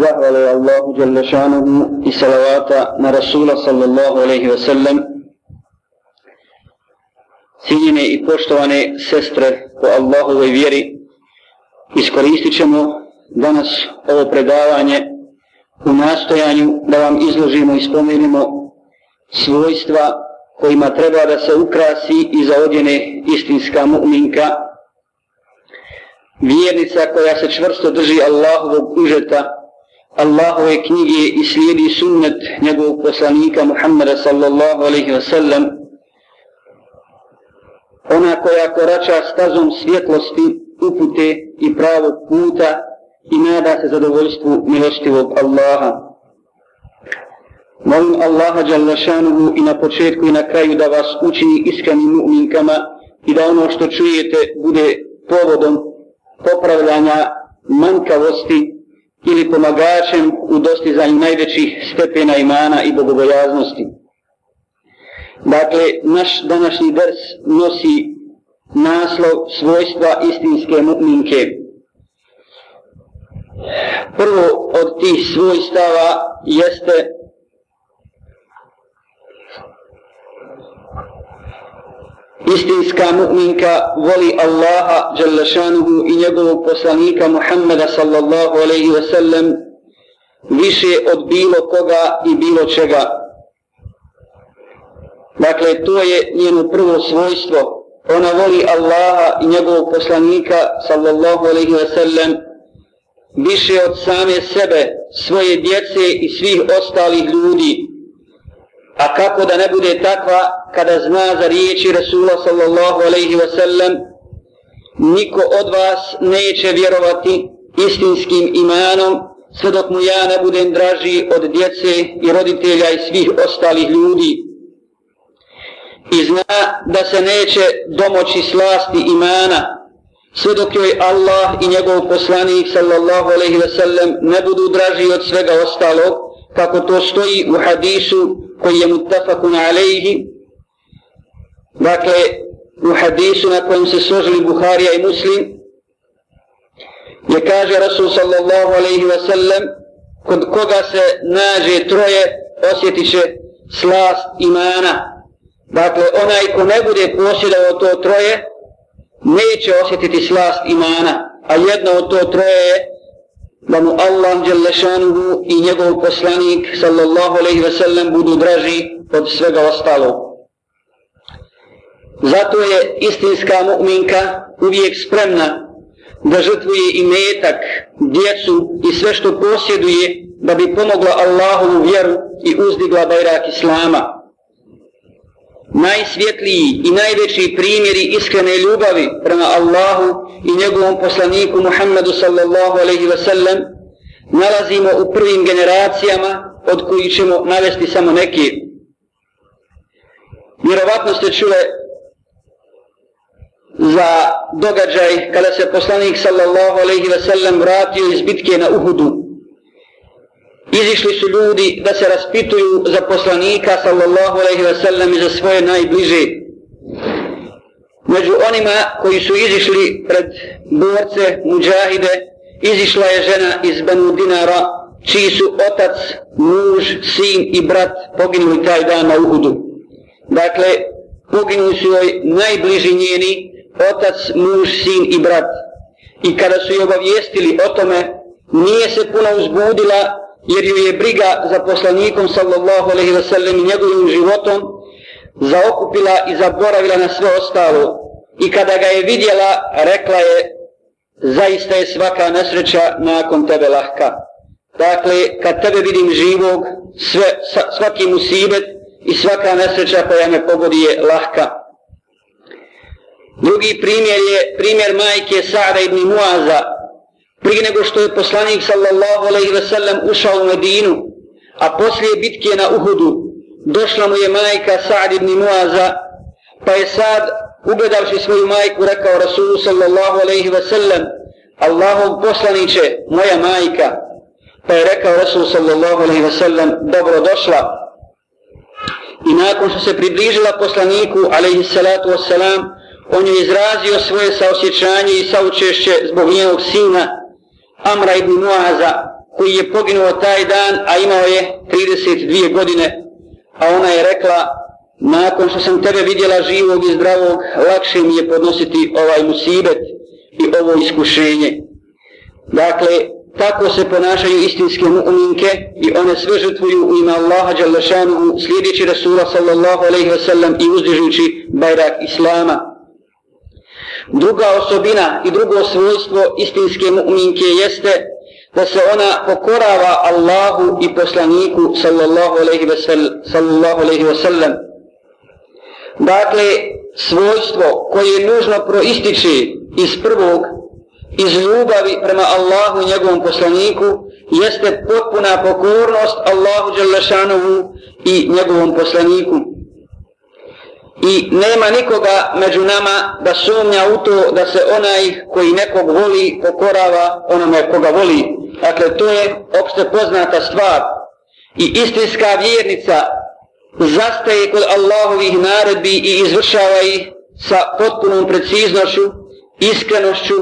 zahvale Allahu Đalešanovu i salavata na Rasula sallallahu alaihi ve sellem, Cijenjene i poštovane sestre po Allahovoj vjeri, iskoristit ćemo danas ovo predavanje u nastojanju da vam izložimo i spomenimo svojstva kojima treba da se ukrasi i zaodjene istinska mu'minka, vjernica koja se čvrsto drži Allahovog užeta, Allahove knjige i slijedi sunnet njegovog poslanika Muhammeda sallallahu alaihi wa sallam, ona koja korača stazom svjetlosti, upute i pravog puta i nada se zadovoljstvu milostivog Allaha. Molim Allaha Đalešanuhu i na početku i na kraju da vas učini iskrenim mu'minkama i da ono što čujete bude povodom popravljanja manjkavosti ili pomagačem u dostizanju najvećih stepena imana i bogobojaznosti. Dakle, naš današnji ders nosi naslov svojstva istinske mu'minke. Prvo od tih svojstava jeste istinska mu'minka voli Allaha Đalešanuhu i njegovog poslanika Muhammeda sallallahu alaihi ve sellem više od bilo koga i bilo čega. Dakle, to je njeno prvo svojstvo. Ona voli Allaha i njegovog poslanika sallallahu alaihi ve sellem više od same sebe, svoje djece i svih ostalih ljudi. A kako da ne bude takva kada zna za riječi Rasula sallallahu alaihi wa sallam, niko od vas neće vjerovati istinskim imanom sve dok mu ja ne budem draži od djece i roditelja i svih ostalih ljudi. I zna da se neće domoći slasti imana sve dok joj Allah i njegov poslanik sallallahu alaihi wa sallam ne budu draži od svega ostalog kako to stoji u hadisu koji je mutafakun alejhi, dakle u hadisu na kojem se složili Buharija i Muslim je kaže Rasul sallallahu alaihi wa sallam kod koga se nađe troje osjetit će slast imana. Dakle onaj ko ne bude posjedao to troje neće osjetiti slast imana a jedno od to troje je da mu Allah Đelešanuhu i njegov poslanik sallallahu alaihi ve sellem budu draži od svega ostalo. Zato je istinska mu'minka uvijek spremna da žrtvuje i metak, djecu i sve što posjeduje da bi pomogla Allahovu vjeru i uzdigla bajrak Islama najsvjetliji i najveći primjeri iskrene ljubavi prema Allahu i njegovom poslaniku Muhammedu sallallahu alaihi ve sellem nalazimo u prvim generacijama od koji ćemo navesti samo neki. Vjerovatno ste čule za događaj kada se poslanik sallallahu alaihi ve sellem vratio iz bitke na Uhudu izišli su ljudi da se raspituju za poslanika sallallahu alaihi wa sallam i za svoje najbliže. Među onima koji su izišli pred borce, muđahide, izišla je žena iz Banu Dinara, čiji su otac, muž, sin i brat poginuli taj dan na Uhudu. Dakle, poginuli su joj najbliži njeni, otac, muž, sin i brat. I kada su joj obavijestili o tome, nije se puno uzbudila jer ju je briga za poslanikom sallallahu alaihi wasallam i njegovim životom zaokupila i zaboravila na sve ostalo. I kada ga je vidjela rekla je zaista je svaka nesreća nakon tebe lahka. Dakle kad tebe vidim živog sve, svaki musibet i svaka nesreća koja me pogodi je lahka. Drugi primjer je primjer majke Sa'da ibn Muaza prije nego što je poslanik sallallahu alaihi ve sellem ušao u Medinu, a poslije bitke na Uhudu, došla mu je majka Sa'd ibn Muaza, pa je Sa'd, ugledavši svoju majku, rekao Rasulu sallallahu alaihi ve sellem, Allahov poslaniće, moja majka, pa je rekao Rasul sallallahu alaihi ve sellem, dobro došla. I nakon što se približila poslaniku, alaihi salatu wassalam, on je izrazio svoje saosjećanje i saučešće zbog njenog sina, Amra ibn Muaza, koji je poginuo taj dan, a imao je 32 godine, a ona je rekla, nakon što sam tebe vidjela živog i zdravog, lakše mi je podnositi ovaj musibet i ovo iskušenje. Dakle, tako se ponašaju istinske mu'minke i one sve žrtvuju u ime Allaha Đalešanuhu slijedeći Rasula sallallahu alaihi wasallam i uzdižujući bajrak Islama. Druga osobina i drugo svojstvo istinske mu'minke jeste da se ona pokorava Allahu i poslaniku sallallahu alaihi ve, sallam, sallallahu alaihi ve sellem. Dakle, svojstvo koje je nužno proističe iz prvog iz ljubavi prema Allahu i njegovom poslaniku jeste potpuna pokornost Allahu Đelešanovu i njegovom poslaniku. I nema nikoga među nama da sumnja u to da se onaj koji nekog voli pokorava onome koga voli. Dakle, to je opšte poznata stvar. I istinska vjernica zastaje kod Allahovih naredbi i izvršava ih sa potpunom preciznošću, iskrenošću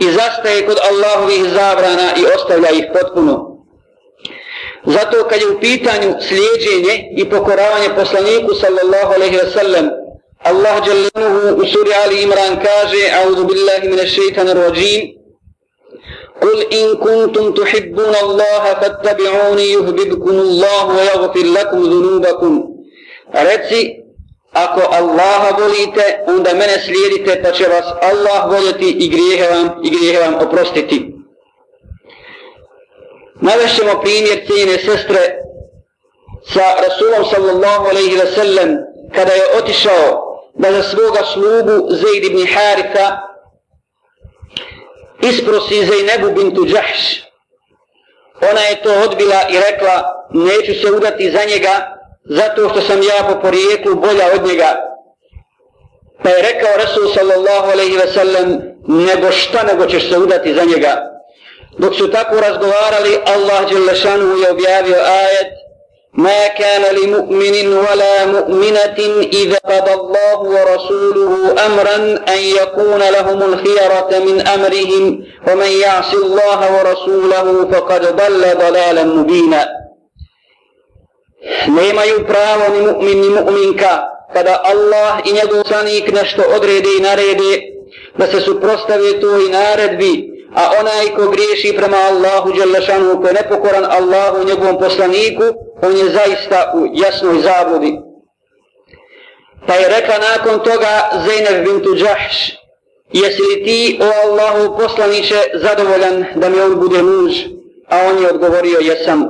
i zastaje kod Allahovih zabrana i ostavlja ih potpuno. Zato kad je u pitanju slijedženje i pokoravanje poslaniku sallallahu alaihi wa sallam, Allah jalanuhu u suri Ali Imran kaže, A'udhu billahi min ash-shaytan ar-rajim, قل إن كنتم تحبون الله فاتبعوني يهببكم الله ويغفر لكم ذنوبكم Reci, ako Allaha volite, onda mene slijedite, pa će vas Allah voljeti i grijehe vam, i grijehe vam oprostiti. Navešćemo primjer cijene sestre sa Rasulom sallallahu alaihi wa sallam kada je otišao da za svoga slugu Zaid ibn Haritha isprosi Zaynebu bintu Đahš. Ona je to odbila i rekla neću se udati za njega zato što sam ja po porijeklu bolja od njega. Pa je rekao Rasul sallallahu alaihi ve sellem, nego šta nego ćeš se udati za njega. Dok su tako razgovarali, Allah Đelešanu je objavio ajet, ما كان لمؤمن ولا مؤمنة إذا قضى الله ورسوله أمرا أن يكون لهم الخيرة من أمرهم ومن يعص الله ورسوله فقد ضل ضلالا مبينا nemaju pravo ni mu'min ni mu'minka kada Allah i njegov sanik nešto odrede i narede da se suprostave to i naredbi a onaj ko griješi prema Allahu Đelešanu, ko je nepokoran Allahu njegovom poslaniku on je zaista u jasnoj zabludi. Pa je rekla nakon toga Zeynep bintu Đahš jesi li ti o Allahu poslaniće zadovoljan da mi on bude muž? A on je odgovorio jesam.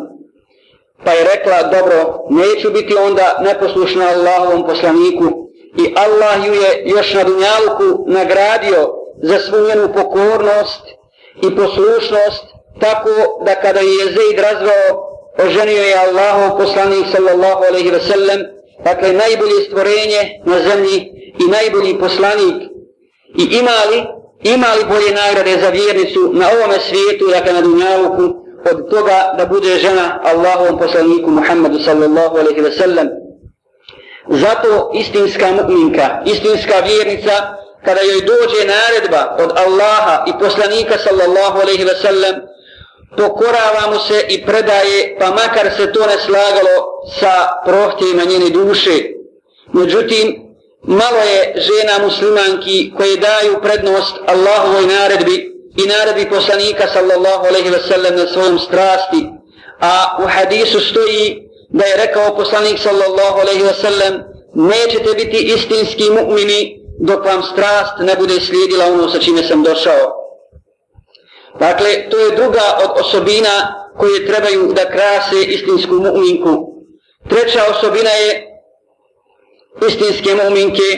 Pa je rekla, dobro, neću biti onda neposlušna Allahovom poslaniku. I Allah ju je još na dunjalku nagradio za svu njenu pokornost i poslušnost, tako da kada je Jezid razvao, oženio je Allahov poslanik sallallahu alaihi ve sellem, dakle najbolje stvorenje na zemlji i najbolji poslanik. I imali, imali bolje nagrade za vjernicu na ovome svijetu, dakle na dunjalku, od toga da bude žena Allahovom poslaniku Muhammedu sallallahu alaihi ve sellem. Zato istinska mu'minka, istinska vjernica, kada joj dođe naredba od Allaha i poslanika sallallahu alaihi ve sellem, pokorava mu se i predaje, pa makar se to ne slagalo sa prohtjevima njene duše. Međutim, malo je žena muslimanki koje daju prednost Allahovoj naredbi, i naredbi poslanika sallallahu alaihi ve sellem na svojom strasti. A u hadisu stoji da je rekao poslanik sallallahu alaihi ve sellem nećete biti istinski mu'mini dok vam strast ne bude slijedila ono sa čime sam došao. Dakle, to je druga od osobina koje trebaju da krase istinsku mu'minku. Treća osobina je istinske mu'minke,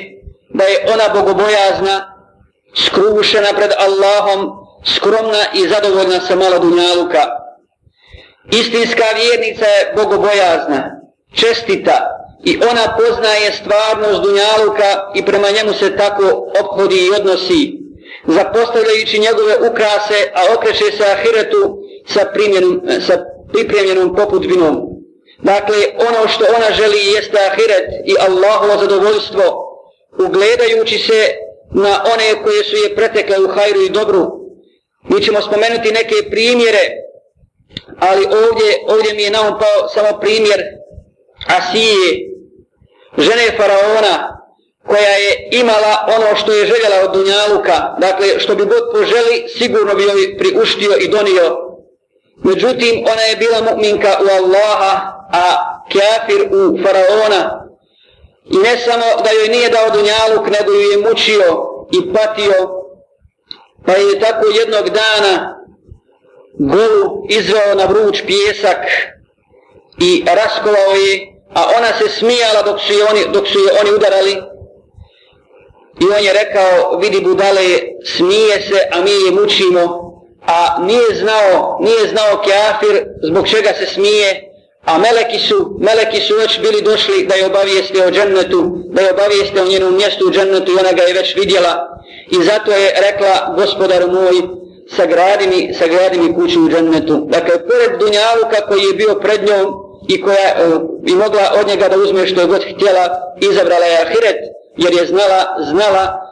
da je ona bogobojazna, skrušena pred Allahom, skromna i zadovoljna sa malo dunjaluka. Istinska vjernica je bogobojazna, čestita i ona poznaje stvarnost dunjaluka i prema njemu se tako obhodi i odnosi, zapostavljajući njegove ukrase, a okreće se ahiretu sa, sa pripremljenom poputvinom. Dakle, ono što ona želi jeste ahiret i Allahovo zadovoljstvo, ugledajući se na one koje su je pretekle u hajru i dobru, Mi ćemo spomenuti neke primjere ali ovdje, ovdje mi je naumpao samo primjer Asije, žene faraona, koja je imala ono što je željela od Dunjaluka, dakle što bi god poželi, sigurno bi joj priuštio i donio. Međutim, ona je bila mu'minka u Allaha, a kafir u faraona. I ne samo da joj nije dao Dunjaluk, nego ju je mučio i patio, pa je tako jednog dana golu izveo na vruć pjesak i raskovao je, a ona se smijala dok su je oni, dok su je oni udarali. I on je rekao, vidi budale, smije se, a mi je mučimo, a nije znao, nije znao kafir zbog čega se smije, a meleki su, meleki su već bili došli da je obavijeste o džennetu, da je obavijeste o njenom mjestu u džennetu i ona ga je već vidjela. I zato je rekla, gospodar moj, sagradi mi, sagradi mi kuću u džennetu. Dakle, pored Dunjaluka koji je bio pred njom i koja uh, i mogla od njega da uzme što je god htjela, izabrala je Ahiret, jer je znala, znala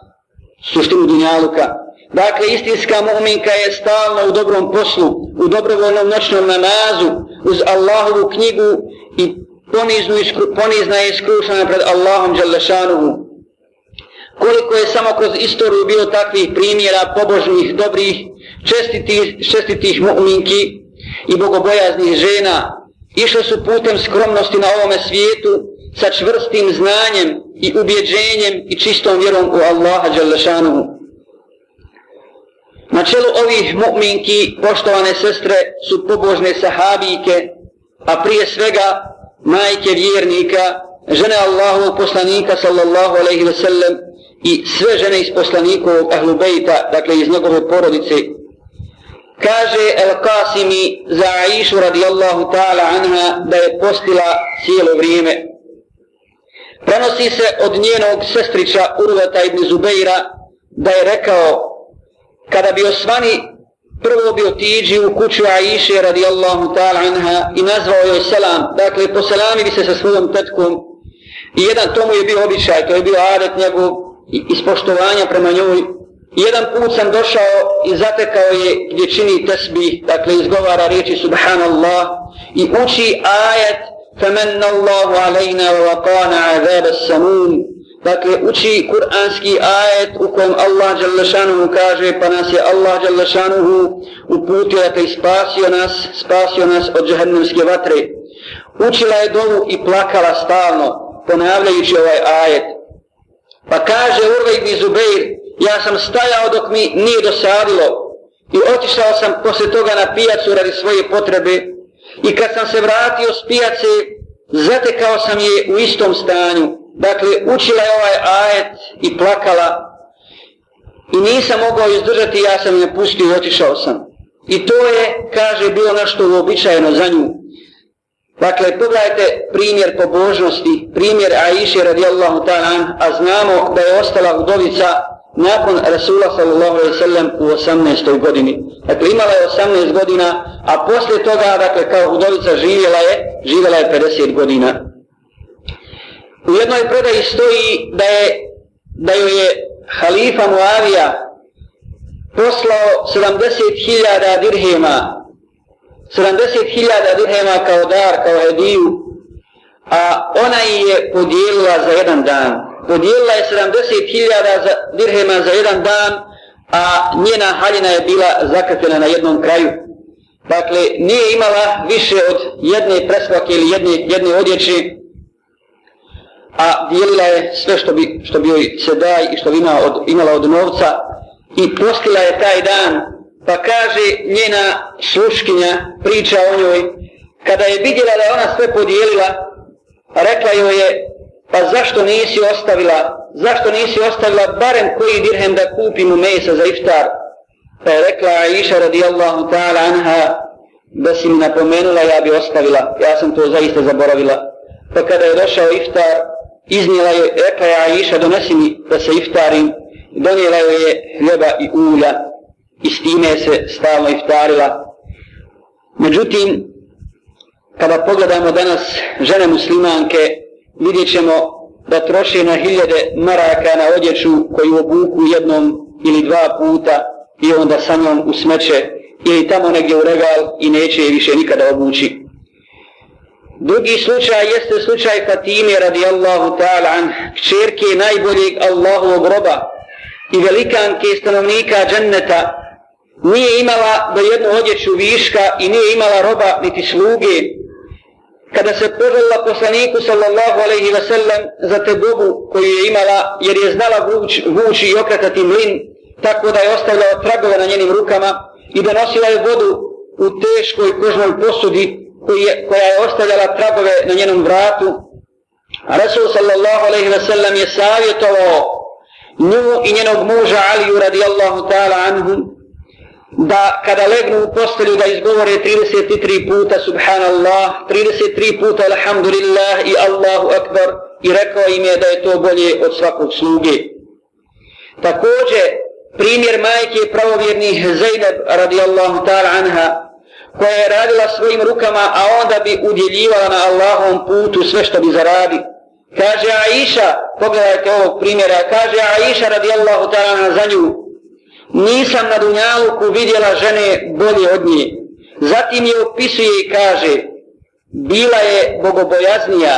suštinu Dunjaluka. Dakle, istinska mu'minka je stalno u dobrom poslu, u dobrovoljnom noćnom namazu, uz Allahovu knjigu i poniznu isku, ponizna je iskrušena pred Allahom Đalešanuhu. Koliko je samo kroz istoriju bilo takvih primjera pobožnih, dobrih, čestitih, čestitih mu'minki i bogobojaznih žena, išle su putem skromnosti na ovome svijetu sa čvrstim znanjem i ubjeđenjem i čistom vjerom u Allaha Đalešanuhu. Na čelu ovih mu'minki, poštovane sestre, su pobožne sahabijke, a prije svega majke vjernika, žene Allahovog poslanika sallallahu alaihi ve sellem i sve žene iz poslanikovog ahlu bejta, dakle iz njegove porodice. Kaže El Qasimi za Aishu radijallahu ta'ala anha da je postila cijelo vrijeme. Prenosi se od njenog sestrića Urvata ibn Zubeira da je rekao kada bi osvani prvo bi otiđi u kuću Aiše radijallahu ta'ala anha i nazvao joj selam, dakle poselami bi se sa svojom tetkom i jedan tomu je bio običaj, to je bio adet njegov ispoštovanja prema njoj. I jedan put sam došao i zatekao je gdje čini tesbih, dakle izgovara riječi subhanallah i uči ajet فَمَنَّ اللَّهُ عَلَيْنَا وَوَقَانَ عَذَابَ السَّمُونِ Dakle, uči kuranski ajet u kojem Allah Đalešanuhu kaže, pa nas je Allah Đalešanuhu uputio, dakle, spasio nas, spasio nas od džahnemske vatre. Učila je dovu i plakala stalno, ponavljajući ovaj ajet. Pa kaže Urve ibn Zubeir, ja sam stajao dok mi nije dosadilo i otišao sam posle toga na pijacu radi svoje potrebe i kad sam se vratio s pijace, zatekao sam je u istom stanju, dakle, učila je ovaj ajet i plakala i nisam mogao izdržati, ja sam je pustio i otišao sam. I to je, kaže, bilo nešto uobičajeno za nju. Dakle, pogledajte primjer pobožnosti, primjer Aisha radijallahu ta'ala, a znamo da je ostala udovica nakon Rasula sallallahu alaihi sallam u 18. godini. Dakle, imala je 18 godina, a poslije toga, dakle, kao udovica živjela je, živjela je 50 godina. U jednoj predaji stoji da je da joj je halifa Muavija poslao 70.000 dirhema 70.000 dirhema kao dar, kao hediju a ona je podijelila za jedan dan podijelila je 70.000 dirhema za jedan dan a njena haljina je bila zakatena na jednom kraju. Dakle nije imala više od jedne presvake ili jedne, jedne odjeće a dijelila je sve što bi, što bi joj se daj i što bi imala od, imala od novca i postila je taj dan. Pa kaže njena sluškinja priča o njoj kada je vidjela da je ona sve podijelila rekla joj je pa zašto nisi ostavila zašto nisi ostavila barem koji dirhem da kupim u mesa za iftar? Pa je rekla Aisha radijallahu ta'ala anha da si mi napomenula ja bi ostavila. Ja sam to zaista zaboravila. Pa kada je došao iftar iznijela je, pa rekla je Aisha, donesi mi da se iftarim, donijela je hljeba i ulja i s time se stalno iftarila. Međutim, kada pogledamo danas žene muslimanke, vidjet ćemo da troše na hiljade maraka na odjeću koju obuku jednom ili dva puta i onda sa njom u smeće ili tamo negdje u regal i neće je više nikada obući. Drugi slučaj jeste slučaj Fatime radijallahu ta'ala an kćerke najboljeg Allahovog roba i velikanke stanovnika dženneta nije imala do jednu odjeću viška i nije imala roba niti sluge. Kada se poželila poslaniku sallallahu alaihi ve sellem za te koju je imala jer je znala vući, vući i okretati mlin tako da je ostavljala tragove na njenim rukama i donosila je vodu u teškoj kožnoj posudi je, koja je ostavljala tragove na njenom vratu. Rasul sallallahu alaihi ve sellem je savjetovao nju i njenog muža Aliju radijallahu ta'ala anhu da kada legnu u postelju da izgovore 33 puta subhanallah, 33 puta alhamdulillah i Allahu akbar i rekao im je da je to bolje od svakog sluge. Također, primjer majke pravovjernih Zainab radijallahu ta'ala anha koja je radila svojim rukama, a onda bi udjeljivala na Allahom putu sve što bi zaradi. Kaže Aisha, pogledajte ovog primjera, kaže Aisha radijallahu ta'ala za nju, nisam na Dunjaluku vidjela žene bolje od nje. Zatim je opisuje i kaže, bila je bogobojaznija,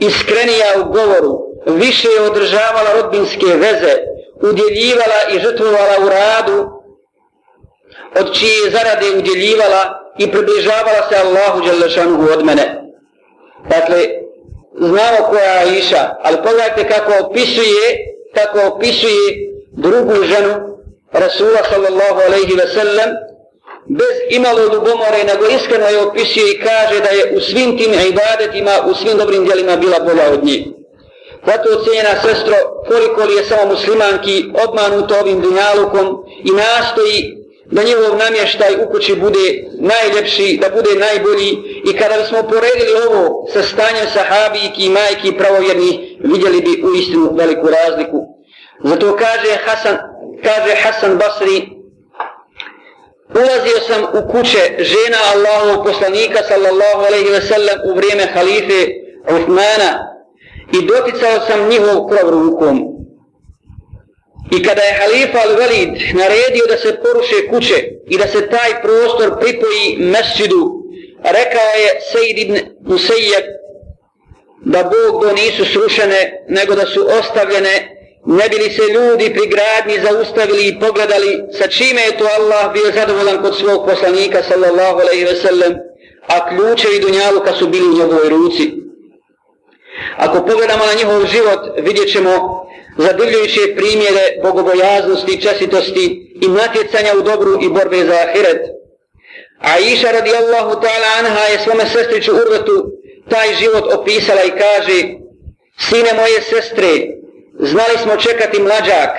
iskrenija u govoru, više je održavala rodbinske veze, udjeljivala i žrtvovala u radu, od čije zarade udjeljivala i približavala se Allahu Đelešanuhu od mene. Dakle, znamo koja je Iša, ali pogledajte kako opisuje, kako opisuje drugu ženu Rasula sallallahu alaihi ve sellem, bez imalo ljubomore, nego iskreno je opisuje i kaže da je u svim tim ibadetima, u svim dobrim djelima bila bolja od njih. Zato ocenjena sestro, koliko li je samo muslimanki obmanuto ovim dunjalukom i nastoji da njegov namještaj u kući bude najljepši, da bude najbolji i kada bismo poredili ovo sa stanjem sahabijki i majki pravovjerni, vidjeli bi u istinu veliku razliku. Zato kaže Hasan, kaže Hasan Basri, ulazio sam u kuće žena Allahovog poslanika sallallahu alaihi ve sellem u vrijeme halife Uthmana i doticao sam njihov krov rukom. I kada je halifa Al-Velid naredio da se poruše kuće i da se taj prostor pripoji mesčidu, rekao je Sejid ibn Musayyab da Bog do nisu srušene, nego da su ostavljene, ne bili se ljudi pri gradnji zaustavili i pogledali sa čime je to Allah bio zadovoljan kod svog poslanika sallallahu alaihi ve sellem, a ključevi Dunjaluka su bili u njegovoj ruci. Ako pogledamo na njihov život, vidjet ćemo zadivljujuće primjere bogobojaznosti, časitosti i natjecanja u dobru i borbe za ahiret. A iša radijallahu ta'ala anha je svome sestriću Urvetu taj život opisala i kaže Sine moje sestre, znali smo čekati mlađak,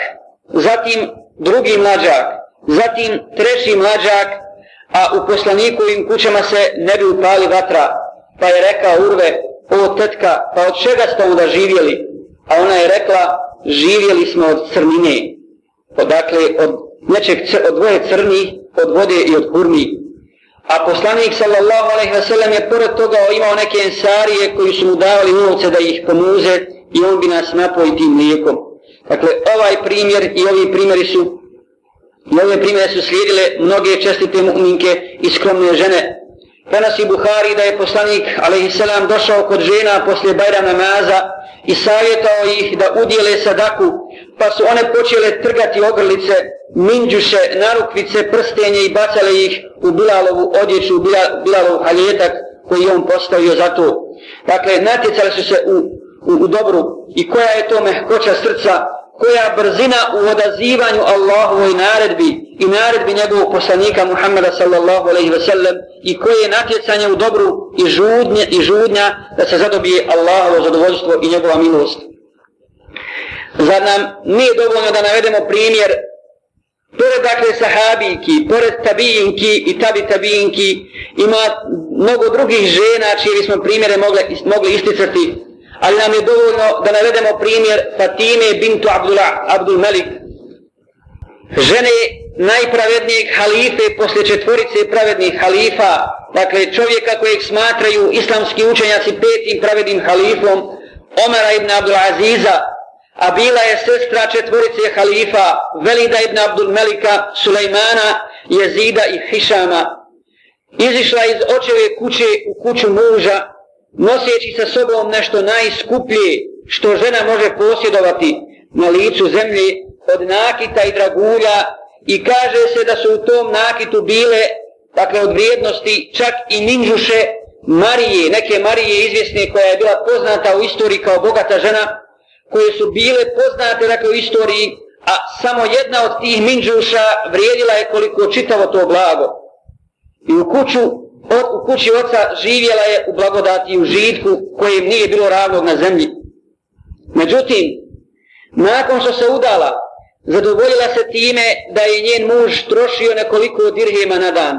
zatim drugi mlađak, zatim treći mlađak, a u poslanikovim kućama se ne bi upali vatra. Pa je rekao Urve, o tetka, pa od čega ste onda živjeli? A ona je rekla, živjeli smo od crnine, odakle od nečeg od dvoje crni, od vode i od hurmi. A poslanik sallallahu alejhi ve sellem je pored toga imao neke ensarije koji su mu davali novce da ih pomuze i on bi nas napoji tim mlijekom. Dakle, ovaj primjer i ovi primjeri su i ove primjere su slijedile mnoge čestite mu'minke i skromne žene. Prenosi Buhari da je poslanik alejhi došao kod žena poslije Bajra namaza i savjetao ih da udjele sadaku, pa su one počele trgati ogrlice, minđuše, narukvice, prstenje i bacale ih u Bilalovu odjeću, u Bilalov haljetak koji on postavio za to. Dakle, natjecali su se u, u, u dobru i koja je to mehkoća srca koja brzina u odazivanju Allahovoj naredbi i naredbi njegovog poslanika Muhammeda sallallahu alaihi ve sellem i koje je natjecanje u dobru i žudnje i žudnja da se zadobije Allahovo zadovoljstvo i njegova milost. Zar nam nije dovoljno da navedemo primjer pored dakle sahabijki, pored tabijinki i tabi tabijinki ima mnogo drugih žena čije bismo primjere mogli, mogli isticati ali nam je dovoljno da navedemo primjer Fatime bintu Abdullah, Abdul Malik, žene najpravednijeg halife posle četvorice pravednih halifa, dakle čovjeka kojeg smatraju islamski učenjaci petim pravednim halifom, Omara ibn Abdul Aziza, a bila je sestra četvorice halifa Velida ibn Abdul Melika Sulejmana Jezida i Hišama, izišla iz očeve kuće u kuću muža, noseći sa sobom nešto najskuplje što žena može posjedovati na licu zemlje od nakita i dragulja i kaže se da su u tom nakitu bile, dakle od vrijednosti, čak i ninđuše Marije, neke Marije izvjesne koja je bila poznata u istoriji kao bogata žena, koje su bile poznate dakle, u istoriji, a samo jedna od tih minđuša vrijedila je koliko čitavo to blago. I u, kuću, u kući oca živjela je u blagodati i u žitku kojem nije bilo ravnog na zemlji. Međutim, nakon što se udala, zadovoljila se time da je njen muž trošio nekoliko dirhema na dan.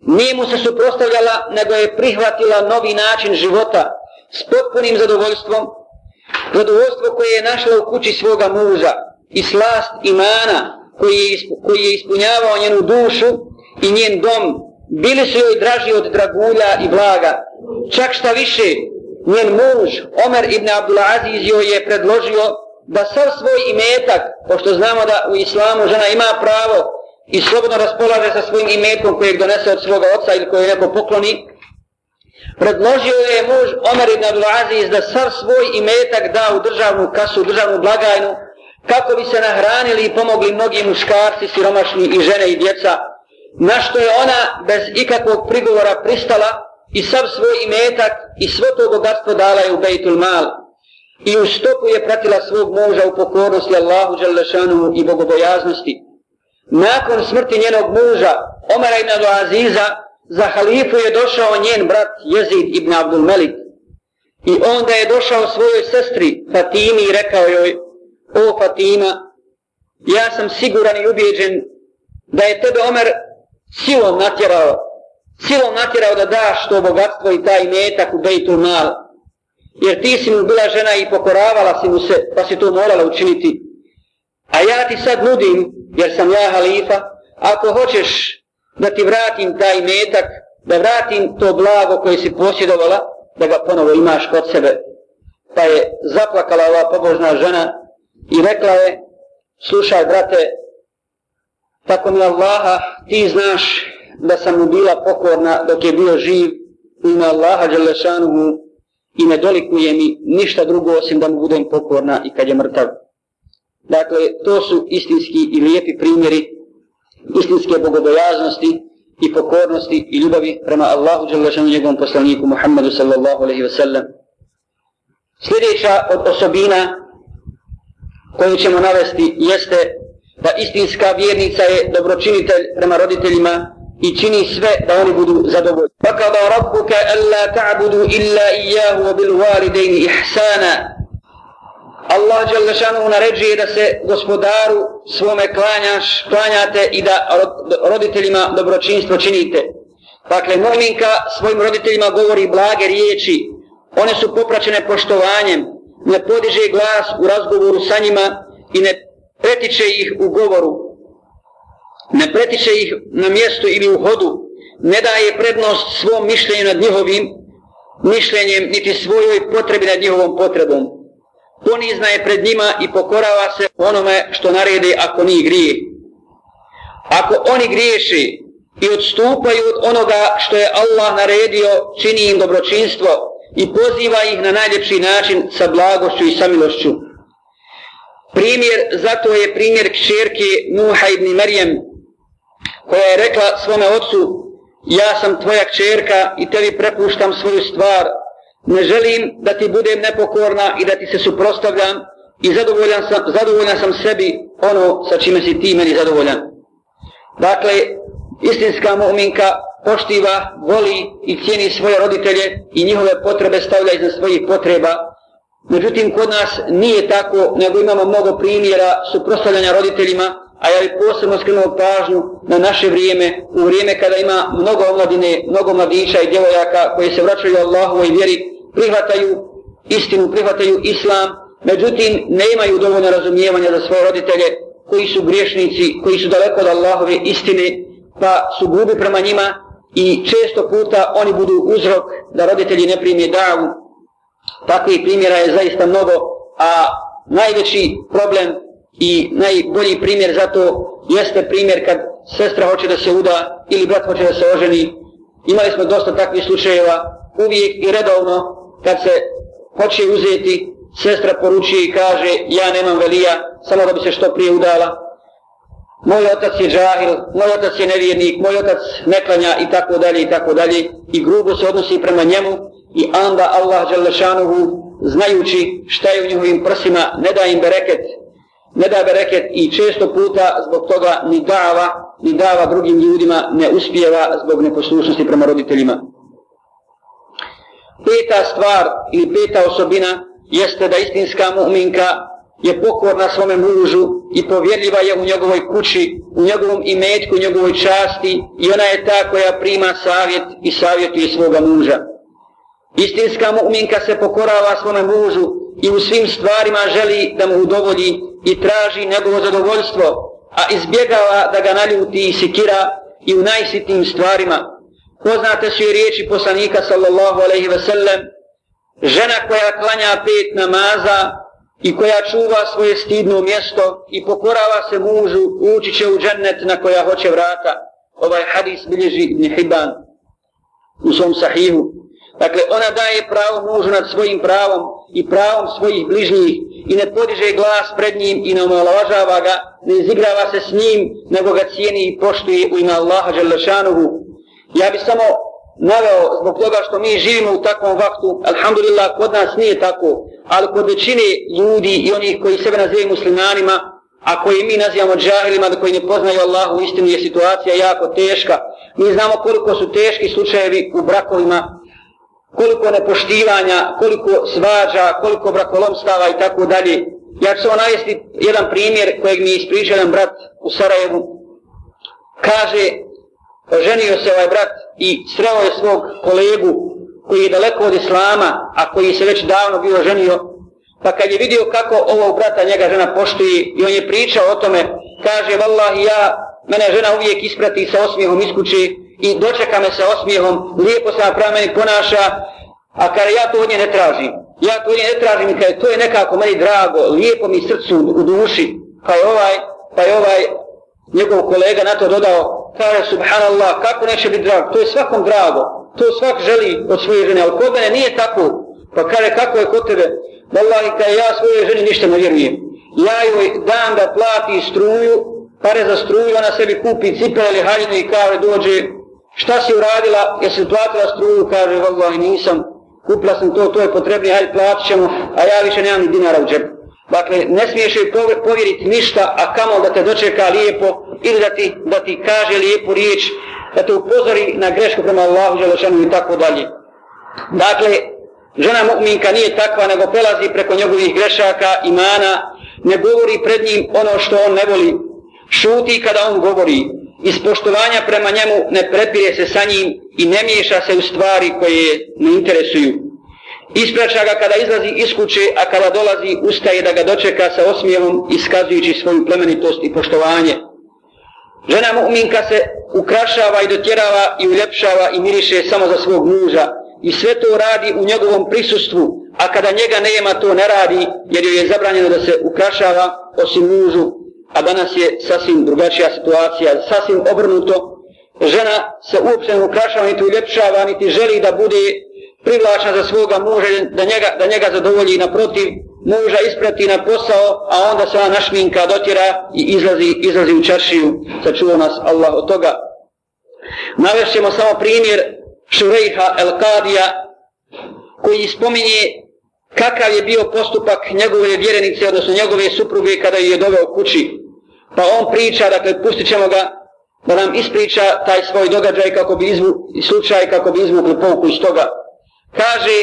Nije mu se suprostavljala, nego je prihvatila novi način života s potpunim zadovoljstvom, zadovoljstvo koje je našla u kući svoga muža i slast imana koji je, koji je ispunjavao njenu dušu i njen dom, bili su joj draži od dragulja i blaga. Čak šta više, njen muž, Omer ibn Abdulaziz, joj je predložio da sav svoj imetak, pošto znamo da u islamu žena ima pravo i slobodno raspolaže sa svojim imetkom kojeg donese od svoga oca ili koje neko pokloni, predložio je muž Omer ibn Abdulaziz da sav svoj imetak da u državnu kasu, u državnu blagajnu, kako bi se nahranili i pomogli mnogi muškarci, siromašni i žene i djeca, na što je ona bez ikakvog prigovora pristala i sav svoj imetak i svo to bogatstvo dala je u Bejtul Mal. I u stopu je pratila svog muža u pokornosti Allahu Đalešanu i bogobojaznosti. Nakon smrti njenog muža, Omara ibn Aziza, za halifu je došao njen brat Jezid ibn Abdul Melik. I onda je došao svojoj sestri Fatimi i rekao joj, o Fatima, ja sam siguran i ubijeđen da je tebe Omer silom natjerao, silom natjerao da daš to bogatstvo i taj metak u Bejtul Mal. Jer ti si mu bila žena i pokoravala si mu se, pa si to morala učiniti. A ja ti sad nudim, jer sam ja halifa, ako hoćeš da ti vratim taj metak, da vratim to blago koje si posjedovala, da ga ponovo imaš kod sebe. Pa je zaplakala ova pobožna žena i rekla je, slušaj brate, tako mi Allaha, ti znaš da sam mu bila pokorna dok je bio živ, ime Allaha Đalešanuhu i ne dolikuje mi ništa drugo osim da mu budem pokorna i kad je mrtav. Dakle, to su istinski i lijepi primjeri istinske bogobojaznosti i pokornosti i ljubavi prema Allahu Đelešanu njegovom poslaniku Muhammedu sallallahu alaihi ve sellem. Sljedeća od osobina koju ćemo navesti jeste da istinska vjernica je dobročinitelj prema roditeljima i čini sve da oni budu zadovoljni. Fakada rabbuka alla ta'budu illa iyyahu wa bil walidaini ihsana Allah Đalešanu naređuje da se gospodaru svome klanjaš, klanjate i da roditeljima dobročinstvo činite. Dakle, mu'minka svojim roditeljima govori blage riječi, one su popraćene poštovanjem, ne podiže glas u razgovoru sa njima i ne pretiče ih u govoru, ne pretiče ih na mjestu ili u hodu, ne daje prednost svom mišljenju nad njihovim mišljenjem, niti svojoj potrebi nad njihovom potrebom ponizna je pred njima i pokorava se onome što naredi ako nije grije. Ako oni griješi i odstupaju od onoga što je Allah naredio, čini im dobročinstvo i poziva ih na najljepši način sa blagošću i samilošću. Primjer, zato je primjer kćerke Nuha ibn Marijem, koja je rekla svome ocu, ja sam tvoja kćerka i tebi prepuštam svoju stvar, ne želim da ti budem nepokorna i da ti se suprostavljam i zadovoljan sam, zadovoljan sam sebi ono sa čime si ti meni zadovoljan. Dakle, istinska mu'minka poštiva, voli i cijeni svoje roditelje i njihove potrebe stavlja iznad svojih potreba. Međutim, kod nas nije tako, nego imamo mnogo primjera suprostavljanja roditeljima, a ja bih posebno skrenuo pažnju na naše vrijeme, u vrijeme kada ima mnogo omladine, mnogo mladića i djevojaka koji se vraćaju Allahu i vjeri, prihvataju istinu, prihvataju islam, međutim ne imaju dovoljno razumijevanja za svoje roditelje koji su griješnici, koji su daleko od Allahove istine, pa su grubi prema njima i često puta oni budu uzrok da roditelji ne primije davu. Takvih primjera je zaista mnogo, a najveći problem i najbolji primjer za to jeste primjer kad sestra hoće da se uda ili brat hoće da se oženi. Imali smo dosta takvih slučajeva, uvijek i redovno kad se hoće uzeti, sestra poručuje i kaže ja nemam velija, samo da bi se što prije udala. Moj otac je džahil, moj otac je nevjernik, moj otac ne klanja i tako dalje i tako dalje. I grubo se odnosi prema njemu i onda Allah Đalešanuhu znajući šta je u njihovim prsima ne da im bereket, ne da bereket i često puta zbog toga ni dava, ni dava drugim ljudima ne uspijeva zbog neposlušnosti prema roditeljima. Peta stvar ili peta osobina jeste da istinska mu'minka je pokorna svome mužu i povjerljiva je u njegovoj kući, u njegovom imetku, u njegovoj časti i ona je ta koja prima savjet i savjetuje svoga muža. Istinska mu'minka se pokorava svome mužu i u svim stvarima želi da mu udovolji i traži njegovo zadovoljstvo, a izbjegava da ga naljuti i sikira i u najsitnijim stvarima. Poznate su i riječi poslanika sallallahu alaihi ve sellem, žena koja klanja pet namaza i koja čuva svoje stidno mjesto i pokorava se mužu, ući će u džennet na koja hoće vrata. Ovaj hadis bilježi Ibn Hibban u svom sahihu. Dakle, ona daje pravo mužu nad svojim pravom i pravom svojih bližnjih i ne podiže glas pred njim i ne omalovažava ga, ne izigrava se s njim, nego ga cijeni i poštuje u ime Allaha Đalešanuhu. Ja bi samo naveo zbog toga što mi živimo u takvom vaktu, alhamdulillah, kod nas nije tako, ali kod većine ljudi i onih koji sebe nazivaju muslimanima, a koji mi nazivamo džahilima, da koji ne poznaju Allahu, istinu je situacija jako teška. Mi znamo koliko su teški slučajevi u brakovima, koliko nepoštivanja, koliko svađa, koliko brakolomstava i tako dalje. Ja ću samo navesti jedan primjer kojeg mi je ispričao jedan brat u Sarajevu. Kaže, ženio se ovaj brat i sreo je svog kolegu koji je daleko od Islama, a koji se već davno bio ženio, pa kad je vidio kako ovog brata njega žena poštuje i on je pričao o tome, kaže, vallahi ja, mene žena uvijek isprati sa osmijehom iz kuće i dočeka me sa osmijehom, lijepo se napravo meni ponaša, a kada ja to od nje ne tražim, ja to od nje ne tražim i kada to je nekako meni drago, lijepo mi srcu u duši, pa je ovaj, pa je ovaj njegov kolega na to dodao, kaže subhanallah, kako neće biti drago, to je svakom drago, to svak želi od svoje žene, ali kod mene nije tako, pa kaže kako je kod tebe, vallahi kada ja svoje ženi ništa ne vjerujem, ja joj dam da plati struju, pare za struju, ona sebi kupi cipele ili haljinu i kaže dođe, šta si uradila, jesi platila struju, kaže vallahi nisam, kupila sam to, to je potrebno, hajde platit ćemo, a ja više nemam ni dinara u džepu. Dakle, ne smiješ joj povjeriti ništa, a kamo da te dočeka lijepo, ili da ti, da ti kaže lijepu riječ, da te upozori na grešku prema Allahu Želešanu i tako dalje. Dakle, žena mu'minka nije takva, nego prelazi preko njegovih grešaka, imana, ne govori pred njim ono što on ne voli, šuti kada on govori, iz poštovanja prema njemu ne prepire se sa njim i ne miješa se u stvari koje ne interesuju. Ispraća ga kada izlazi iz kuće, a kada dolazi ustaje da ga dočeka sa osmijevom iskazujući svoju plemenitost i poštovanje. Žena mu'minka se ukrašava i dotjerava i uljepšava i miriše samo za svog muža. I sve to radi u njegovom prisustvu, a kada njega nema to ne radi jer joj je zabranjeno da se ukrašava osim mužu. A danas je sasvim drugačija situacija, sasvim obrnuto. Žena se uopće ne ukrašava niti uljepšava niti želi da bude privlačna za svoga muža, da njega, da njega zadovolji naprotiv, muža isprati na posao, a onda se ona našminka dotira i izlazi, izlazi u čaršiju, sačuva nas Allah od toga. Navešćemo samo primjer Šurejha El Kadija, koji spominje kakav je bio postupak njegove vjerenice, odnosno njegove supruge kada je doveo kući. Pa on priča, dakle, pustit ćemo ga da nam ispriča taj svoj događaj kako bi izvu, slučaj kako bi izvukli pouku iz toga. Kaže,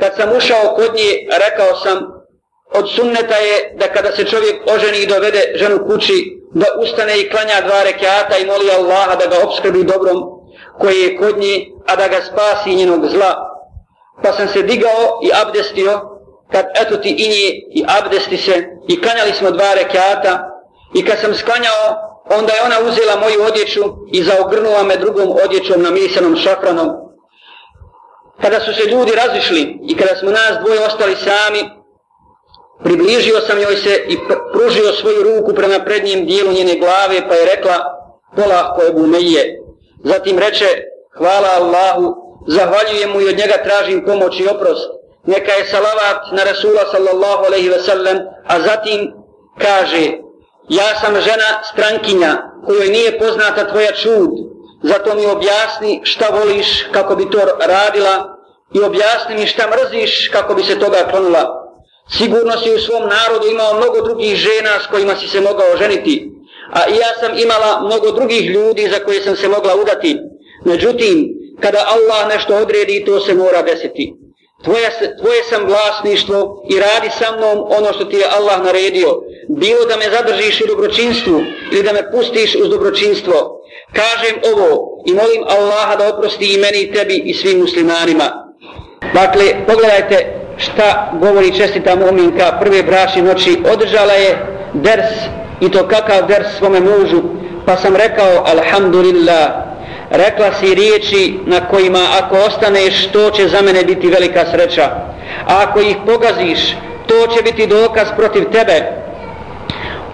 kad sam ušao kod nje, rekao sam, od sunneta je da kada se čovjek oženi i dovede ženu kući, da ustane i klanja dva rekiata i moli Allaha da ga obskrbi dobrom koji je kod nje, a da ga spasi njenog zla. Pa sam se digao i abdestio, kad eto ti i nje i abdesti se i klanjali smo dva rekiata i kad sam sklanjao, onda je ona uzela moju odjeću i zaogrnula me drugom odjećom namisanom šafranom kada su se ljudi razišli i kada smo nas dvoje ostali sami, približio sam joj se i pružio svoju ruku prema prednjem dijelu njene glave, pa je rekla, pola koje bumeje. Zatim reče, hvala Allahu, zahvaljujem mu i od njega tražim pomoć i oprost. Neka je salavat na Rasula sallallahu alaihi ve sellem, a zatim kaže, ja sam žena strankinja kojoj nije poznata tvoja čud, zato mi objasni šta voliš kako bi to radila i objasni mi šta mrziš kako bi se toga klonula. Sigurno si u svom narodu imao mnogo drugih žena s kojima si se mogao ženiti, a i ja sam imala mnogo drugih ljudi za koje sam se mogla udati. Međutim, kada Allah nešto odredi, to se mora desiti. Tvoje, tvoje sam vlasništvo i radi sa mnom ono što ti je Allah naredio. Bilo da me zadržiš u dobročinstvu ili da me pustiš uz dobročinstvo. Kažem ovo i molim Allaha da oprosti i meni i tebi i svim muslimanima. Dakle, pogledajte šta govori čestita muminka prve braši noći. Održala je ders i to kakav ders svome mužu. Pa sam rekao, alhamdulillah, rekla si riječi na kojima ako ostaneš to će za mene biti velika sreća. A ako ih pogaziš to će biti dokaz protiv tebe.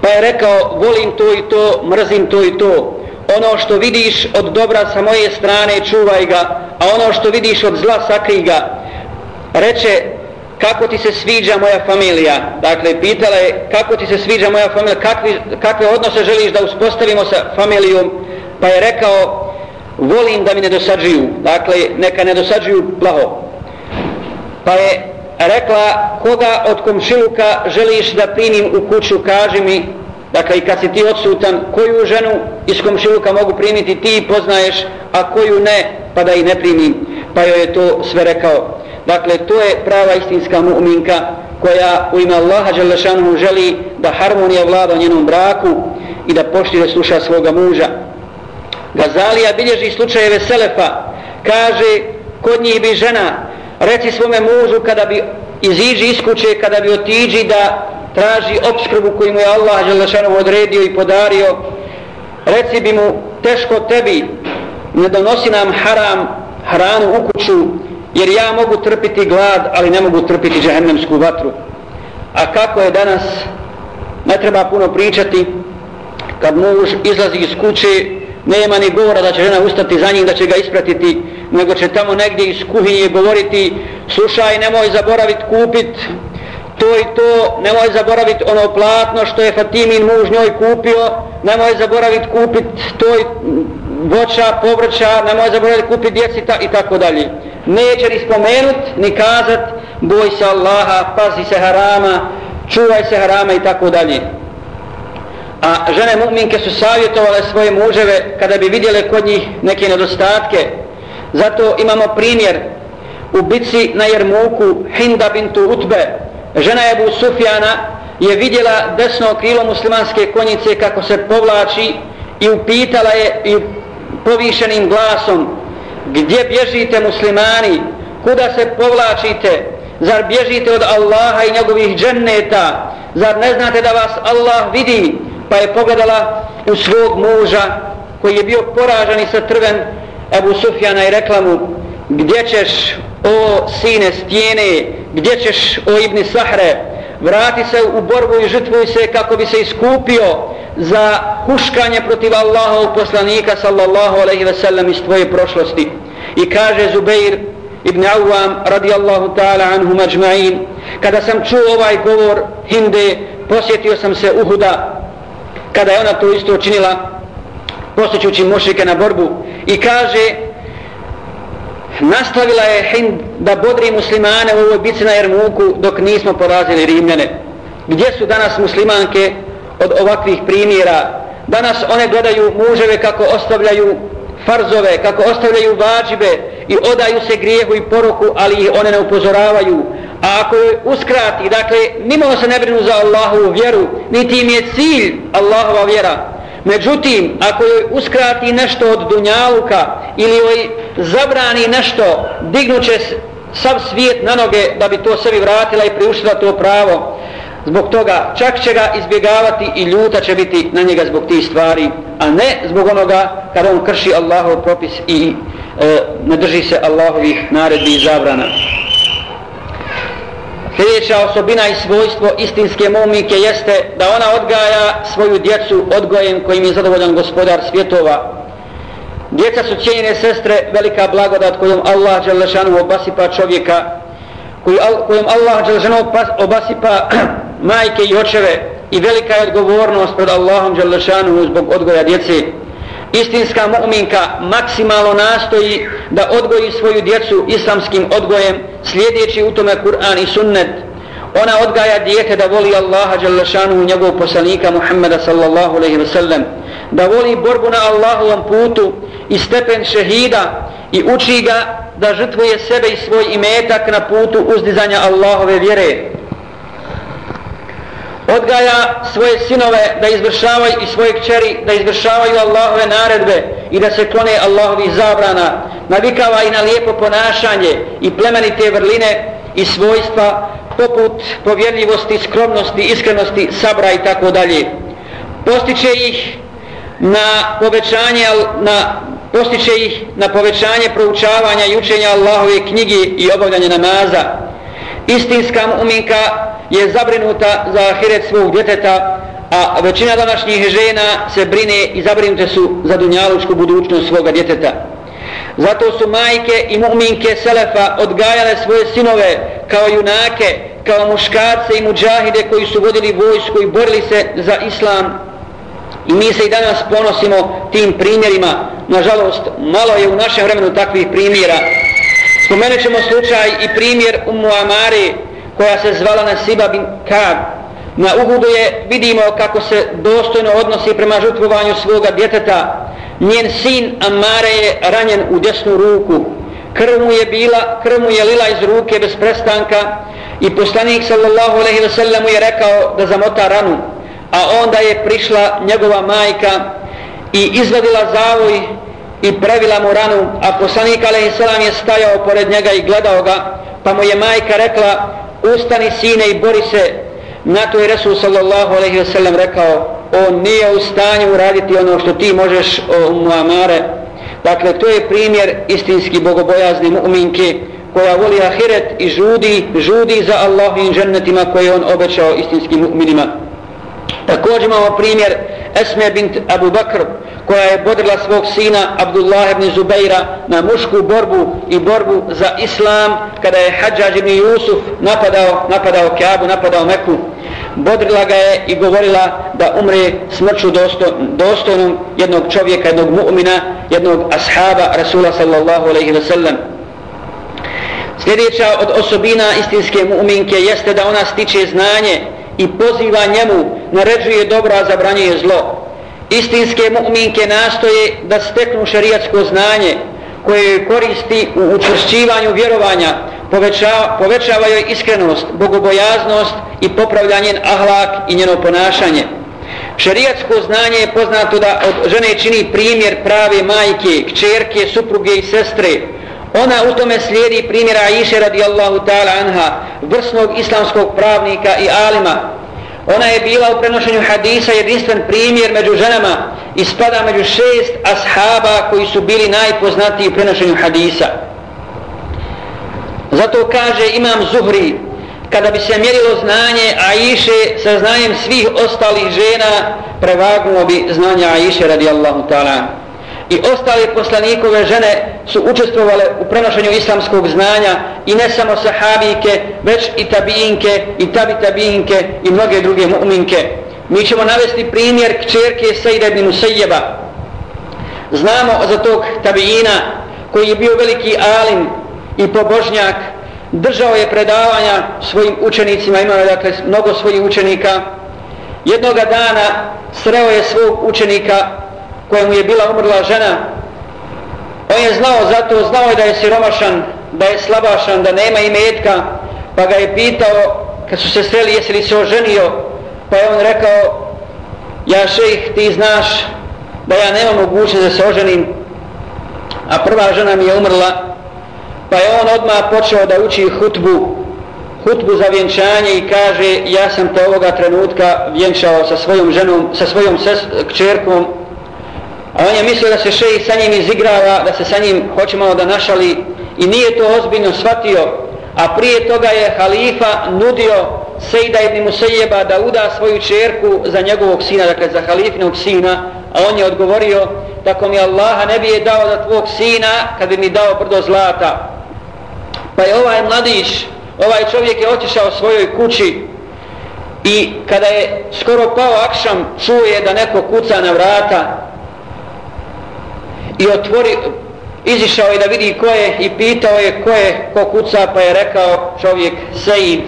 Pa je rekao volim to i to, mrzim to i to. Ono što vidiš od dobra sa moje strane čuvaj ga a ono što vidiš od zla sakri ga. Reče kako ti se sviđa moja familija? Dakle pitala je kako ti se sviđa moja familija? Kakvi, kakve odnose želiš da uspostavimo sa familijom? Pa je rekao volim da mi ne dosađuju, dakle neka ne dosađuju plaho. Pa je rekla, koga od komšiluka želiš da primim u kuću, kaži mi, dakle i kad si ti odsutan, koju ženu iz komšiluka mogu primiti ti poznaješ, a koju ne, pa da i ne primim. Pa joj je to sve rekao. Dakle, to je prava istinska mu'minka koja u ime Allaha Đalešanu želi da harmonija vlada njenom braku i da poštire sluša svoga muža. Gazalija bilježi slučajeve Selefa, kaže, kod njih bi žena, reci svome mužu kada bi iziđi iz kuće, kada bi otiđi da traži obskrbu koju mu je Allah Želešanov odredio i podario, reci bi mu, teško tebi, ne donosi nam haram, hranu u kuću, jer ja mogu trpiti glad, ali ne mogu trpiti džahennemsku vatru. A kako je danas, ne treba puno pričati, kad muž izlazi iz kuće, nema ni govora da će žena ustati za njim, da će ga ispratiti, nego će tamo negdje iz kuhinje govoriti, slušaj, nemoj zaboraviti kupit to i to, nemoj zaboraviti ono platno što je Fatimin muž njoj kupio, nemoj zaboraviti kupit to i voća, povrća, nemoj zaboraviti kupit djeci ta, i tako dalje. Neće ni spomenut, ni kazat, boj se Allaha, pazi se harama, čuvaj se harama i tako dalje a žene mu'minke su savjetovale svoje muževe kada bi vidjele kod njih neke nedostatke. Zato imamo primjer u bici na Jermuku Hinda bintu Utbe. Žena Ebu Sufjana je vidjela desno krilo muslimanske konjice kako se povlači i upitala je i povišenim glasom gdje bježite muslimani, kuda se povlačite, zar bježite od Allaha i njegovih dženneta, zar ne znate da vas Allah vidi, pa je pogledala u svog muža koji je bio poražan i satrven. Ebu Sufjana i rekla mu gdje ćeš o sine stijene gdje ćeš o Ibni Sahre? Vrati se u borbu i žrtvuj se kako bi se iskupio za huškanje protiv Allaha poslanika sallallahu alaihi ve sellem iz tvoje prošlosti. I kaže Zubeir ibn Awam radijallahu ta'ala anhu majma'in kada sam čuo ovaj govor Hinde posjetio sam se Uhuda kada je ona to isto učinila posjećući mušrike na borbu i kaže nastavila je Hind da bodri muslimane u ovoj bici na Jermuku dok nismo porazili Rimljane. Gdje su danas muslimanke od ovakvih primjera? Danas one gledaju muževe kako ostavljaju farzove, kako ostavljaju vađibe i odaju se grijehu i poroku, ali ih one ne upozoravaju. A ako je uskrati, dakle, nimalo se ne brinu za Allahovu vjeru, niti im je cilj Allahova vjera. Međutim, ako joj uskrati nešto od dunjaluka ili joj zabrani nešto, dignuće sav svijet na noge da bi to sebi vratila i priuštila to pravo. Zbog toga čak će ga izbjegavati i ljuta će biti na njega zbog tih stvari, a ne zbog onoga kada on krši Allahov propis i e, ne drži se Allahovih naredbi i zabrana. Sljedeća osobina i svojstvo istinske mumike jeste da ona odgaja svoju djecu odgojem kojim je zadovoljan gospodar svjetova. Djeca su cijenjene sestre, velika blagodat kojom Allah Đelešanu obasipa čovjeka, kojom Allah Đelešanu obasipa majke i očeve i velika je odgovornost pred Allahom Đelešanu zbog odgoja djece. Istinska mu'minka maksimalno nastoji da odgoji svoju djecu islamskim odgojem slijedeći u tome Kur'an i sunnet. Ona odgaja dijete da voli Allaha Đalešanu u njegovog poslanika Muhammeda sallallahu alaihi ve sellem, Da voli borbu na Allahovom putu i stepen šehida i uči ga da žrtvuje sebe i svoj imetak na putu uzdizanja Allahove vjere odgaja svoje sinove da izvršavaju i svoje kćeri da izvršavaju Allahove naredbe i da se klone Allahovi zabrana. Navikava i na lijepo ponašanje i plemenite vrline i svojstva poput povjerljivosti, skromnosti, iskrenosti, sabra i tako dalje. Postiče ih na povećanje na postiče ih na povećanje proučavanja i učenja Allahove knjige i obavljanje namaza. Istinska mu'minka je zabrinuta za ahiret svog djeteta, a većina današnjih žena se brine i zabrinute su za dunjalučku budućnost svoga djeteta. Zato su majke i mu'minke Selefa odgajale svoje sinove kao junake, kao muškarce i muđahide koji su vodili vojsku i borili se za islam. I mi se i danas ponosimo tim primjerima. Nažalost, malo je u našem vremenu takvih primjera. Spomenut ćemo slučaj i primjer Ummu Amari, koja se zvala Nasiba bin Kab. Na Uhudu je vidimo kako se dostojno odnosi prema žrtvovanju svoga djeteta. Njen sin Amare je ranjen u desnu ruku. Krv mu je bila, krv mu je lila iz ruke bez prestanka i poslanik sallallahu alejhi ve sellem je rekao da zamota ranu. A onda je prišla njegova majka i izvadila zavoj i pravila mu ranu, a poslanik alejhi je stajao pored njega i gledao ga, pa mu je majka rekla: ustani sine i bori se. Na to je Resul sallallahu alaihi ve sellem rekao on nije u stanju uraditi ono što ti možeš o Muamare dakle to je primjer istinski bogobojazni mu'minke koja voli ahiret i žudi žudi za Allahovim džennetima koje on obećao istinskim mu'minima također imamo primjer Esme bint Abu Bakr koja je bodrila svog sina Abdullah ibn Zubeira na mušku borbu i borbu za islam kada je Hadžađ ibn Jusuf napadao, napadao Kaabu, napadao Meku. Bodrila ga je i govorila da umre smrću dosto, dostojnom jednog čovjeka, jednog mu'mina jednog ashaba Rasula sallallahu alaihi wa sallam. Sljedeća od osobina istinske mu'minke jeste da ona stiče znanje i poziva njemu, naređuje dobro, a zabranjuje zlo istinske mu'minke nastoje da steknu šarijatsko znanje koje koristi u učvršćivanju vjerovanja, povećava, povećava joj iskrenost, bogobojaznost i popravljanje ahlak i njeno ponašanje. Šarijatsko znanje je poznato da od žene čini primjer prave majke, kćerke, supruge i sestre. Ona u tome slijedi primjera Aisha radijallahu ta'ala anha, vrsnog islamskog pravnika i alima, Ona je bila u prenošenju hadisa jedinstven primjer među ženama i spada među šest ashaba koji su bili najpoznatiji u prenošenju hadisa. Zato kaže Imam Zuhri, kada bi se mjerilo znanje Aiše sa znanjem svih ostalih žena, prevagnuo bi znanje Aisha radijallahu ta'ala i ostale poslanikove žene su učestvovale u prenošenju islamskog znanja i ne samo sahabijke, već i tabijinke i tabi tabijinke i mnoge druge mu'minke. Mi ćemo navesti primjer kćerke Sejda ibn Musayyeba. Znamo za tog tabijina koji je bio veliki alim i pobožnjak, držao je predavanja svojim učenicima, imao je dakle mnogo svojih učenika. Jednoga dana sreo je svog učenika kojemu je bila umrla žena. On je znao zato znao je da je siromašan da je slabašan, da nema imetka pa ga je pitao kad su se sreli jesi li se oženio? Pa je on rekao ja šejh ti znaš da ja nemam mogućnost da se oženim. A prva žena mi je umrla pa je on odmah počeo da uči hutbu hutbu za vjenčanje i kaže ja sam te ovoga trenutka vjenčao sa svojom ženom sa svojom ses, kćerkom A on je mislio da se šeji sa njim izigrava, da se sa njim hoće malo da našali i nije to ozbiljno shvatio. a prije toga je halifa nudio Sejda ibn Musejeba da uda svoju čerku za njegovog sina, dakle za halifinog sina, a on je odgovorio, tako mi Allaha ne bi je dao za tvog sina kad bi mi dao brdo zlata. Pa je ovaj mladić, ovaj čovjek je otišao svojoj kući i kada je skoro pao akšam, čuje da neko kuca na vrata i otvori, izišao je da vidi ko je i pitao je ko je ko kuca pa je rekao čovjek Sejid.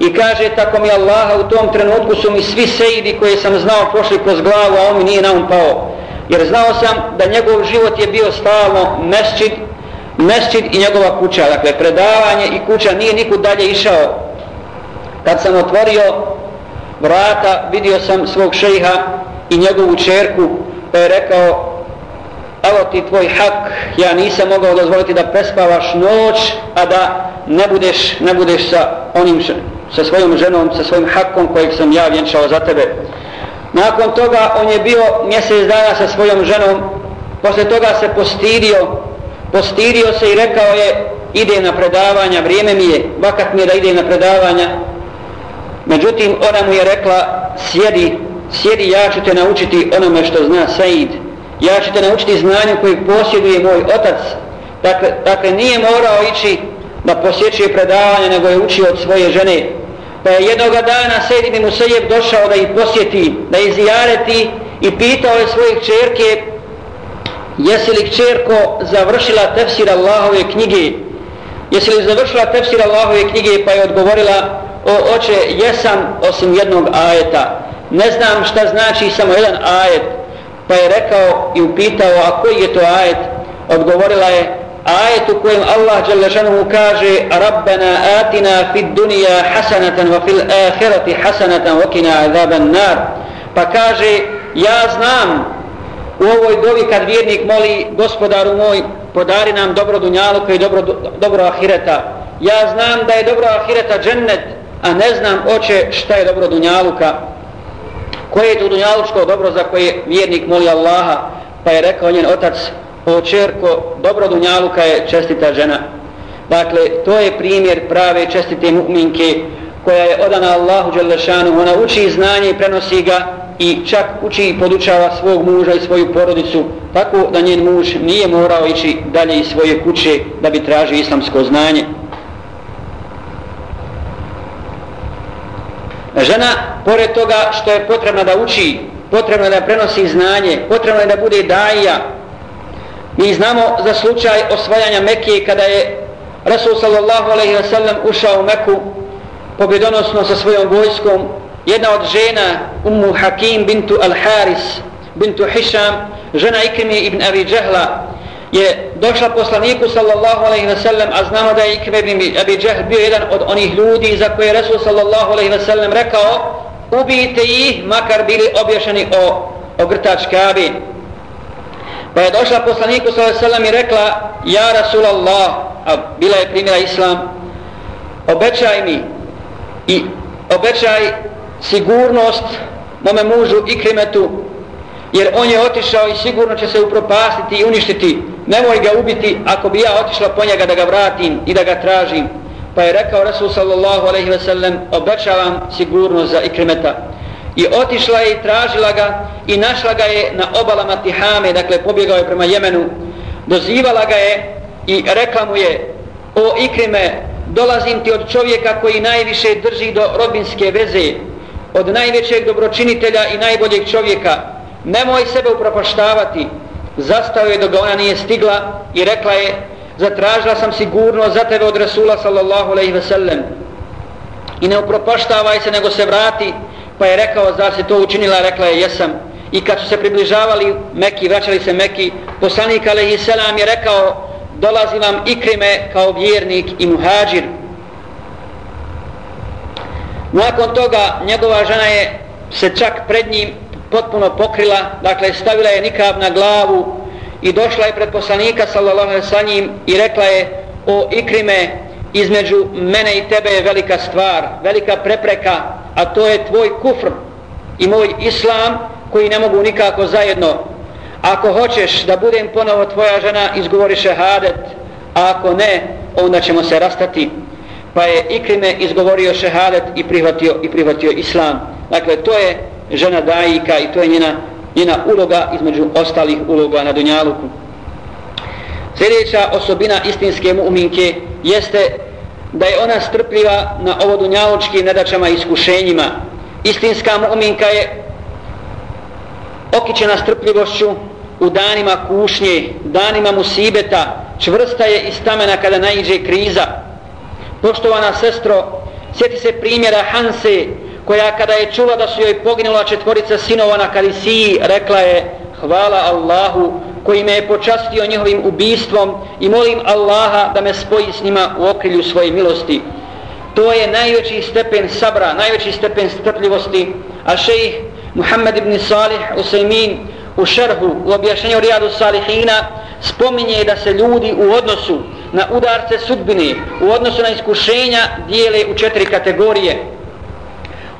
I kaže tako mi Allaha u tom trenutku su mi svi Sejidi koje sam znao prošli kroz glavu a on mi nije naum pao. Jer znao sam da njegov život je bio stalno mesčid mesčid i njegova kuća. Dakle predavanje i kuća nije nikud dalje išao. Kad sam otvorio vrata vidio sam svog šejha i njegovu čerku pa je rekao evo ti tvoj hak, ja nisam mogao dozvoliti da prespavaš noć, a da ne budeš, ne budeš sa onim, sa svojom ženom, sa svojim hakom kojeg sam ja vjenčao za tebe. Nakon toga on je bio mjesec dana sa svojom ženom, posle toga se postirio, postirio se i rekao je, ide na predavanja, vrijeme mi je, vakat mi je da ide na predavanja. Međutim, ona mu je rekla, sjedi, sjedi, ja ću te naučiti onome što zna Said ja ću te naučiti znanju koji posjeduje moj otac. Dakle, dakle nije morao ići da posjećuje predavanje, nego je učio od svoje žene. Pa je jednog dana Sejid ibn Musajev došao da ih posjeti, da ih zijareti i pitao je svojih čerke jesi li čerko završila tefsir Allahove knjige? Jesi li završila tefsir Allahove knjige? Pa je odgovorila o oče, jesam osim jednog ajeta. Ne znam šta znači samo jedan ajet pa je rekao i upitao a koji je to ajet? Odgovorila je ajet u kojem Allah Đalešanu kaže Rabbena atina fid dunija hasanatan wa fil ahirati hasanatan wa kina azaban nar. Pa kaže ja znam u ovoj dovi kad vjernik moli gospodaru moj podari nam dobro dunjaluka i dobro, dobro ahireta. Ja znam da je dobro ahireta džennet a ne znam oče šta je dobro dunjaluka koje je to dunjalučko dobro za koje vjernik moli Allaha? Pa je rekao njen otac o čerko dobro dunjaluka je čestita žena. Dakle to je primjer prave čestite mu'minke koja je odana Allahu Đelešanu. ona uči znanje i prenosi ga i čak uči i podučava svog muža i svoju porodicu tako da njen muž nije morao ići dalje iz svoje kuće da bi tražio islamsko znanje. Žena, pored toga što je potrebna da uči, potrebno da prenosi znanje, potrebno je da bude daija. Mi znamo za slučaj osvajanja Mekije kada je Rasul sallallahu alaihi wa sallam ušao u Meku pobjedonosno sa svojom vojskom. Jedna od žena, Ummu Hakim bintu Al-Haris, bintu Hisham, žena Ikrimi ibn Abi Jahla, je došla poslaniku sallallahu alejhi ve sellem a znamo da je Ikme ibn Abi Džehl bio jedan od onih ljudi za koje je Resul sallallahu alejhi ve sellem rekao ubijte ih makar bili obješeni o, o grtač Kabe. Pa je došla poslaniku sallallahu alejhi ve sellem i rekla ja Rasulallah a bila je primjera Islam obećaj mi i obećaj sigurnost mome mužu Ikrimetu jer on je otišao i sigurno će se upropastiti i uništiti. Nemoj ga ubiti ako bi ja otišla po njega da ga vratim i da ga tražim. Pa je rekao Rasul sallallahu alaihi ve sellem obećavam sigurnost za ikrimeta. I otišla je i tražila ga i našla ga je na obalama Tihame dakle pobjegao je prema Jemenu. Dozivala ga je i rekla mu je o ikrime dolazim ti od čovjeka koji najviše drži do robinske veze od najvećeg dobročinitelja i najboljeg čovjeka nemoj sebe upropaštavati. Zastao je dok ona nije stigla i rekla je zatražila sam sigurno za tebe od Rasula sallallahu alaihi ve sellem. I ne upropaštavaj se nego se vrati. Pa je rekao zar se to učinila? Rekla je jesam. I kad su se približavali Meki, vraćali se Meki poslanik alaihi selam je rekao dolazi vam ikrime kao vjernik i muhađir. Nakon toga njegova žena je se čak pred njim potpuno pokrila, dakle stavila je nikab na glavu i došla je pred poslanika sallallahu alejhi sa njim i rekla je o ikrime između mene i tebe je velika stvar, velika prepreka, a to je tvoj kufr i moj islam koji ne mogu nikako zajedno. Ako hoćeš da budem ponovo tvoja žena, izgovori šehadet, a ako ne, onda ćemo se rastati. pa je Ikrime izgovorio šehadet i prihvatio, i prihvatio islam. Dakle, to je žena dajika i to je njena, njena uloga između ostalih uloga na Dunjaluku. Sljedeća osobina istinske mu'minke jeste da je ona strpljiva na ovo dunjalučkim nedačama i iskušenjima. Istinska mu'minka je okićena strpljivošću u danima kušnje, danima musibeta, čvrsta je iz stamena kada naiđe kriza. Poštovana sestro, sjeti se primjera Hanse, koja kada je čula da su joj poginula četvorica sinova na Kalisiji, rekla je, hvala Allahu koji me je počastio njihovim ubistvom i molim Allaha da me spoji s njima u okrilju svoje milosti. To je najveći stepen sabra, najveći stepen strpljivosti, a šejih Muhammed ibn Salih Usaymin u šerhu, u objašnjenju Rijadu Salihina, spominje da se ljudi u odnosu na udarce sudbine, u odnosu na iskušenja, dijele u četiri kategorije.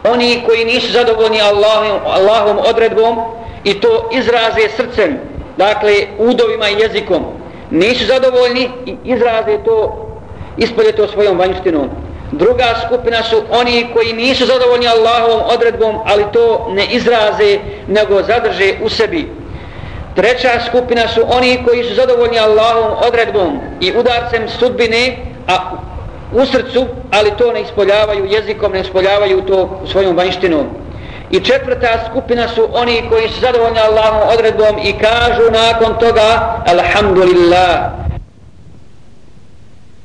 Oni koji nisu zadovoljni Allahom, Allahom odredbom i to izraze srcem, dakle udovima i jezikom, nisu zadovoljni i izraze to, ispolje to svojom vanjštinom. Druga skupina su oni koji nisu zadovoljni Allahovom odredbom, ali to ne izraze, nego zadrže u sebi. Treća skupina su oni koji su zadovoljni Allahovom odredbom i udarcem sudbine, a u srcu, ali to ne ispoljavaju jezikom, ne ispoljavaju to svojom vanjštinom. I četvrta skupina su oni koji su zadovoljni Allahom odredbom i kažu nakon toga Alhamdulillah,